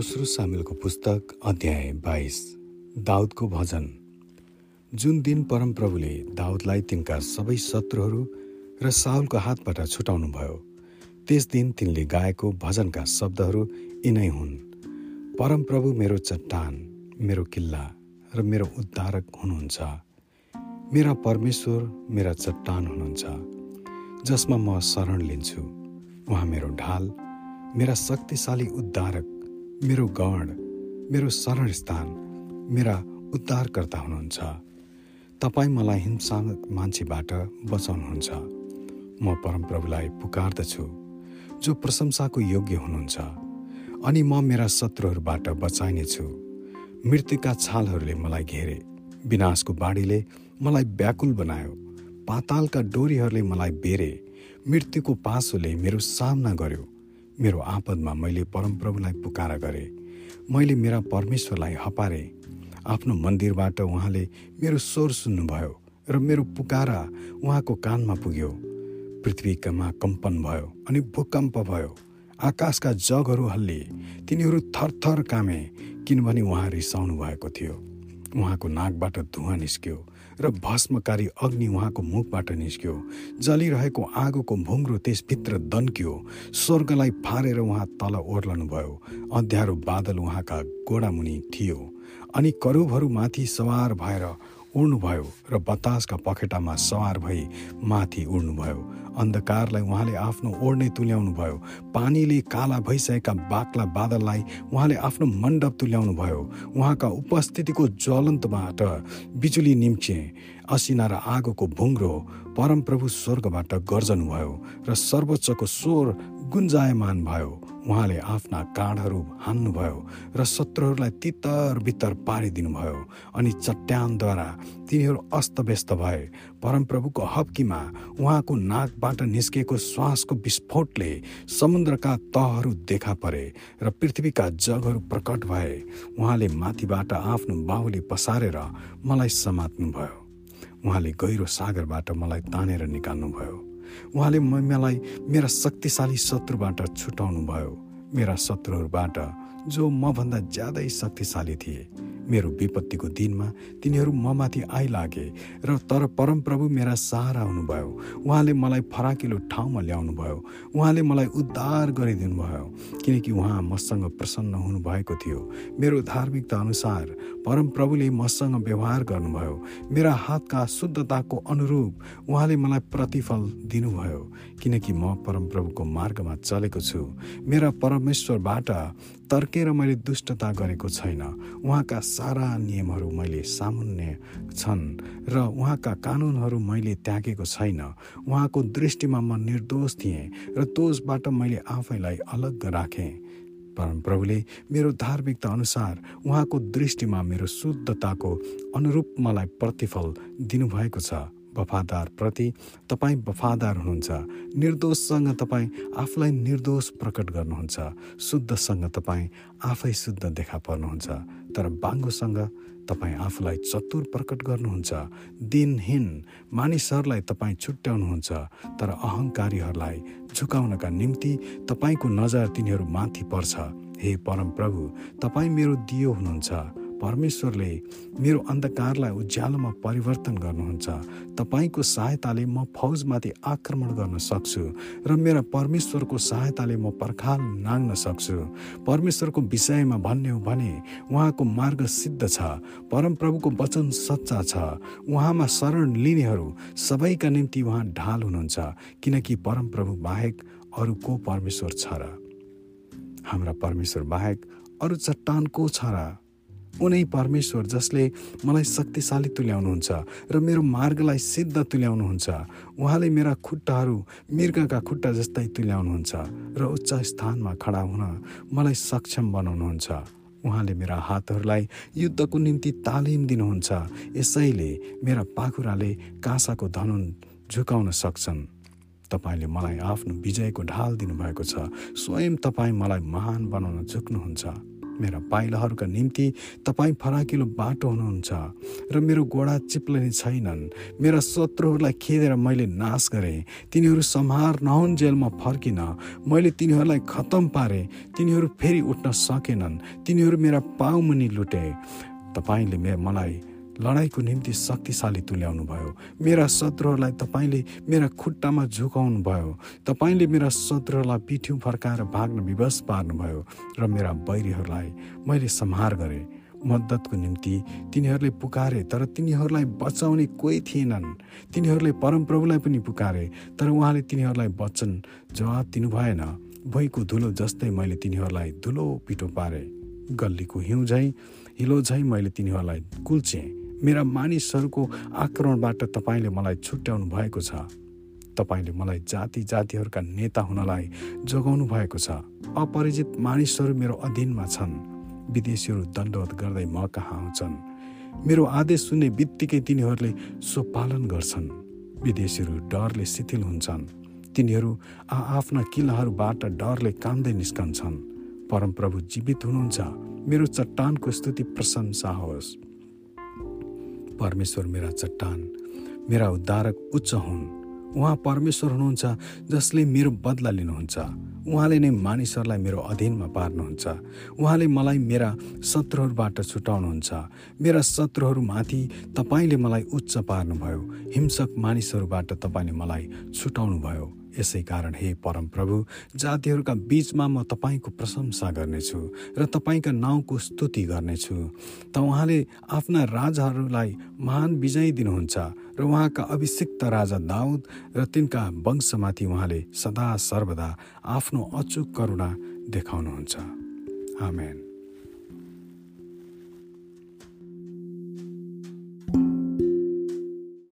दोस्रो सामेलको पुस्तक अध्याय बाइस दाउदको भजन। जुन दिन परमप्रभुले दाउदलाई तिनका सबै शत्रुहरू र साउलको हातबाट छुटाउनु भयो त्यस दिन तिनले गाएको भजनका शब्दहरू यिनै हुन्। परमप्रभु मेरो चट्टान मेरो किल्ला र मेरो उद्धारक हुनुहुन्छ। मेरा परमेश्वर मेरा चट्टान हुनुहुन्छ। जसमा म शरण लिन्छु उहाँ मेरो ढाल मेरा शक्तिशाली उद्धारक मेरो गण मेरो शरण स्थान मेरा उद्धारकर्ता हुनुहुन्छ। तपाईँ मलाई हिंसात्मक मान्छेबाट बचाउनुहुन्छ। म परमप्रभुलाई पुकार्दछु जो प्रशंसाको योग्य हुनुहुन्छ। अनि म मेरा शत्रुहरूबाट बचाइनेछु। मृत्युका छालहरूले मलाई घेरे विनाशको बाढीले मलाई व्याकुल बनायो पातालका डोरीहरूले मलाई बेरे मृत्युको पासोले मेरो सामना गर्यो। मेरो आपदमा मैले परमप्रभुलाई पुकारा गरेँ। मैले मेरा परमेश्वरलाई हपारे। आफ्नो मन्दिरबाट उहाँले मेरो स्वर सुन्नुभयो र मेरो पुकारा उहाँको कानमा पुग्यो। पृथ्वीकामा कम्पन भयो अनि भूकम्प भयो। आकाशका जगहरू हल्ले तिनीहरू थरथर कामे किनभने उहाँ रिसाउनु भएको थियो। उहाँको नाकबाट धुवा निस्क्यो। र भस्मकारी अग्नि उहाँको मुखबाट निस्क्यो। जलिरहेको आगोको भुङ्रो त्यसभित्र दन्क्यो। स्वर्गलाई फारेर उहाँ तल ओर्लनुभयो। अध्यारो बादल उहाँका गोडामुनि थियो। अनि करुबहरूमाथि सवार भएर उड्नुभयो र बतासका पखेटामा सवार भई माथि उड्नुभयो। अन्धकारलाई उहाँले आफ्नो ओढ्ने तुल्याउनु भयो। पानीले काला भइसकेका बाक्ला बादललाई उहाँले आफ्नो मण्डप तुल्याउनु भयो। उहाँका उपस्थितिको ज्वलन्तबाट बिजुली निम्चे। असिना र आगोको भुङ्रो परमप्रभु स्वर्गबाट गर्जनुभयो र सर्वोच्चको स्वर गुन्जायमान भयो। उहाँले आफ्ना काँडहरू हान्नुभयो र शत्रुहरूलाई तितर बितर पारिदिनुभयो अनि चट्यानद्वारा तिनीहरू अस्तव्यस्त भए। परमप्रभुको हप्कीमा उहाँको नाकबाट निस्केको श्वासको विस्फोटले समुद्रका तहहरू देखा परे र पृथ्वीका जगहरू प्रकट भए। उहाँले माथिबाट आफ्नो बाहुली पसारेर मलाई समात्नुभयो। उहाँले गहिरो सागरबाट मलाई तानेर निकाल्नुभयो। उहाँले मलाई मेरा शक्तिशाली शत्रुबाट छुटाउनु भयो मेरा शत्रुहरूबाट जो मभन्दा ज्यादै शक्तिशाली थिए। मेरो विपत्तिको दिनमा तिनीहरू ममाथि आइलागे र तर परमप्रभु मेरा सहारा हुनुभयो। उहाँले मलाई फराकिलो ठाउँमा ल्याउनु भयो उहाँले मलाई उद्धार गरिदिनु भयो किनकि उहाँ मसँग प्रसन्न हुनुभएको थियो। मेरो धार्मिकता अनुसार परमप्रभुले मसँग व्यवहार गर्नुभयो। मेरा हातका शुद्धताको अनुरूप उहाँले मलाई प्रतिफल दिनुभयो किनकि म परमप्रभुको मार्गमा चलेको छु। मेरा परमेश्वरबाट तर्केर मैले दुष्टता गरेको छैन। उहाँका सारा नियमहरू मैले सामुन्य छन् र उहाँका कानुनहरू मैले त्यागेको छैन। उहाँको दृष्टिमा म निर्दोष थिएँ र दोषबाट मैले आफैलाई अलग राखेँ। परमप्रभुले मेरो धार्मिकता अनुसार उहाँको दृष्टिमा मेरो शुद्धताको अनुरूप मलाई प्रतिफल दिनुभएको छ। वफादार प्रति तपाईँ वफादार हुनुहुन्छ। निर्दोषसँग तपाईँ आफूलाई निर्दोष प्रकट गर्नुहुन्छ। शुद्धसँग तपाईँ आफै शुद्ध देखा पर्नुहुन्छ। तर बाङ्गोसँग तपाईँ आफूलाई चतुर प्रकट गर्नुहुन्छ। दिनहीन मानिसहरूलाई तपाईँ छुट्याउनुहुन्छ। तर अहङ्कारीहरूलाई झुकाउनका निम्ति तपाईँको नजर तिनीहरू माथि पर्छ। हे परमप्रभु तपाईँ मेरो दियो हुनुहुन्छ। परमेश्वरले मेरो अन्धकारलाई उज्यालोमा परिवर्तन गर्नुहुन्छ। तपाईँको सहायताले म फौजमाथि आक्रमण गर्न सक्छु र मेरा परमेश्वरको सहायताले म पर्खाल नाङ्न सक्छु। परमेश्वरको विषयमा भन्ने हो भने उहाँको मार्ग सिद्ध छ परमप्रभुको वचन सच्चा छ। उहाँमा शरण लिनेहरू सबैका निम्ति उहाँ ढाल हुनुहुन्छ किनकि परमप्रभु बाहेक अरू को परमेश्वर छ र? हाम्रा परमेश्वर बाहेक अरू चट्टान को छ र? उनै परमेश्वर जसले मलाई शक्तिशाली तुल्याउनुहुन्छ र मेरो मार्गलाई सिद्ध तुल्याउनुहुन्छ। उहाँले मेरा खुट्टाहरू मृगका खुट्टा जस्तै तुल्याउनुहुन्छ र उच्च स्थानमा खडा हुन मलाई सक्षम बनाउनुहुन्छ। उहाँले मेरा हातहरूलाई युद्धको निम्ति तालिम दिनुहुन्छ। यसैले मेरा पाखुराले काँसाको धनुन झुकाउन सक्छन्। तपाईँले मलाई आफ्नो विजयको ढाल दिनुभएको छ। स्वयं तपाईँ मलाई महान बनाउन झुक्नुहुन्छ। मेरा पाइलाहरूका निम्ति तपाईँ फराकिलो बाटो हुनुहुन्छ र मेरो गोडा चिप्लने छैनन्। मेरा शत्रुहरूलाई खेदेर मैले नाश गरेँ। तिनीहरू सम्हार नहुन् जेलमा फर्किन। मैले तिनीहरूलाई खत्तम पारेँ। तिनीहरू फेरि उठ्न सकेनन्। तिनीहरू मेरा पाउमुनि लुटे। तपाईँले मे मलाई लडाइँको निम्ति शक्तिशाली तुल्याउनु भयो मेरा शत्रुहरूलाई तपाईँले मेरा खुट्टामा झुकाउनु भयो तपाईँले मेरा शत्रुहरूलाई पिठ्यौँ फर्काएर भाग्न विवश पार्नुभयो र मेरा बैरीहरूलाई मैले सम्हार गरेँ। मद्दतको निम्ति तिनीहरूले पुकारे तर तिनीहरूलाई बचाउने कोही थिएनन्। तिनीहरूले परमप्रभुलाई पनि पुकारे तर उहाँले तिनीहरूलाई वचन जवाब दिनु भएन भुइँको धुलो जस्तै मैले तिनीहरूलाई धुलो पिठो पारेँ। गल्लीको हिउँ झैँ हिलो झैँ मैले तिनीहरूलाई कुल्चेँ। मेरा मानिसहरूको आक्रमणबाट तपाईँले मलाई छुट्याउनु भएको छ। तपाईँले मलाई जाति जातिहरूका नेता हुनलाई जोगाउनु भएको छ। अपरिचित मानिसहरू मेरो अधीनमा छन्। विदेशीहरू दण्डवत गर्दै म कहाँ आउँछन् मेरो आदेश सुन्ने बित्तिकै तिनीहरूले पालन गर्छन्। विदेशीहरू डरले शिथिल हुन्छन्। तिनीहरू आफ्ना किल्लाहरूबाट डरले कामदै निस्कन्छन्। परमप्रभु जीवित हुनुहुन्छ। मेरो चट्टानको स्तुति प्रशंसा होस्। परमेश्वर मेरा चट्टान मेरा उद्धारक उच्च हुन्। उहाँ परमेश्वर हुनुहुन्छ जसले मेरो बदला लिनुहुन्छ। उहाँले नै मानिसहरूलाई मेरो अधीनमा पार्नुहुन्छ। उहाँले मलाई मेरा शत्रुहरूबाट छुटाउनुहुन्छ। मेरा शत्रुहरूमाथि तपाईँले मलाई उच्च पार्नुभयो। हिंसक मानिसहरूबाट तपाईँले मलाई छुटाउनुभयो। यसै कारण हे परमप्रभु जातिहरूका बिचमा म तपाईँको प्रशंसा गर्नेछु र तपाईँका नाउँको स्तुति गर्नेछु। त उहाँले आफ्ना राजाहरूलाई महान विजय दिनुहुन्छ र उहाँका अभिषिक्त राजा दाउद र तिनका वंशमाथि उहाँले सदा सर्वदा आफ्नो अचुक करुणा देखाउनुहुन्छ। आमेन।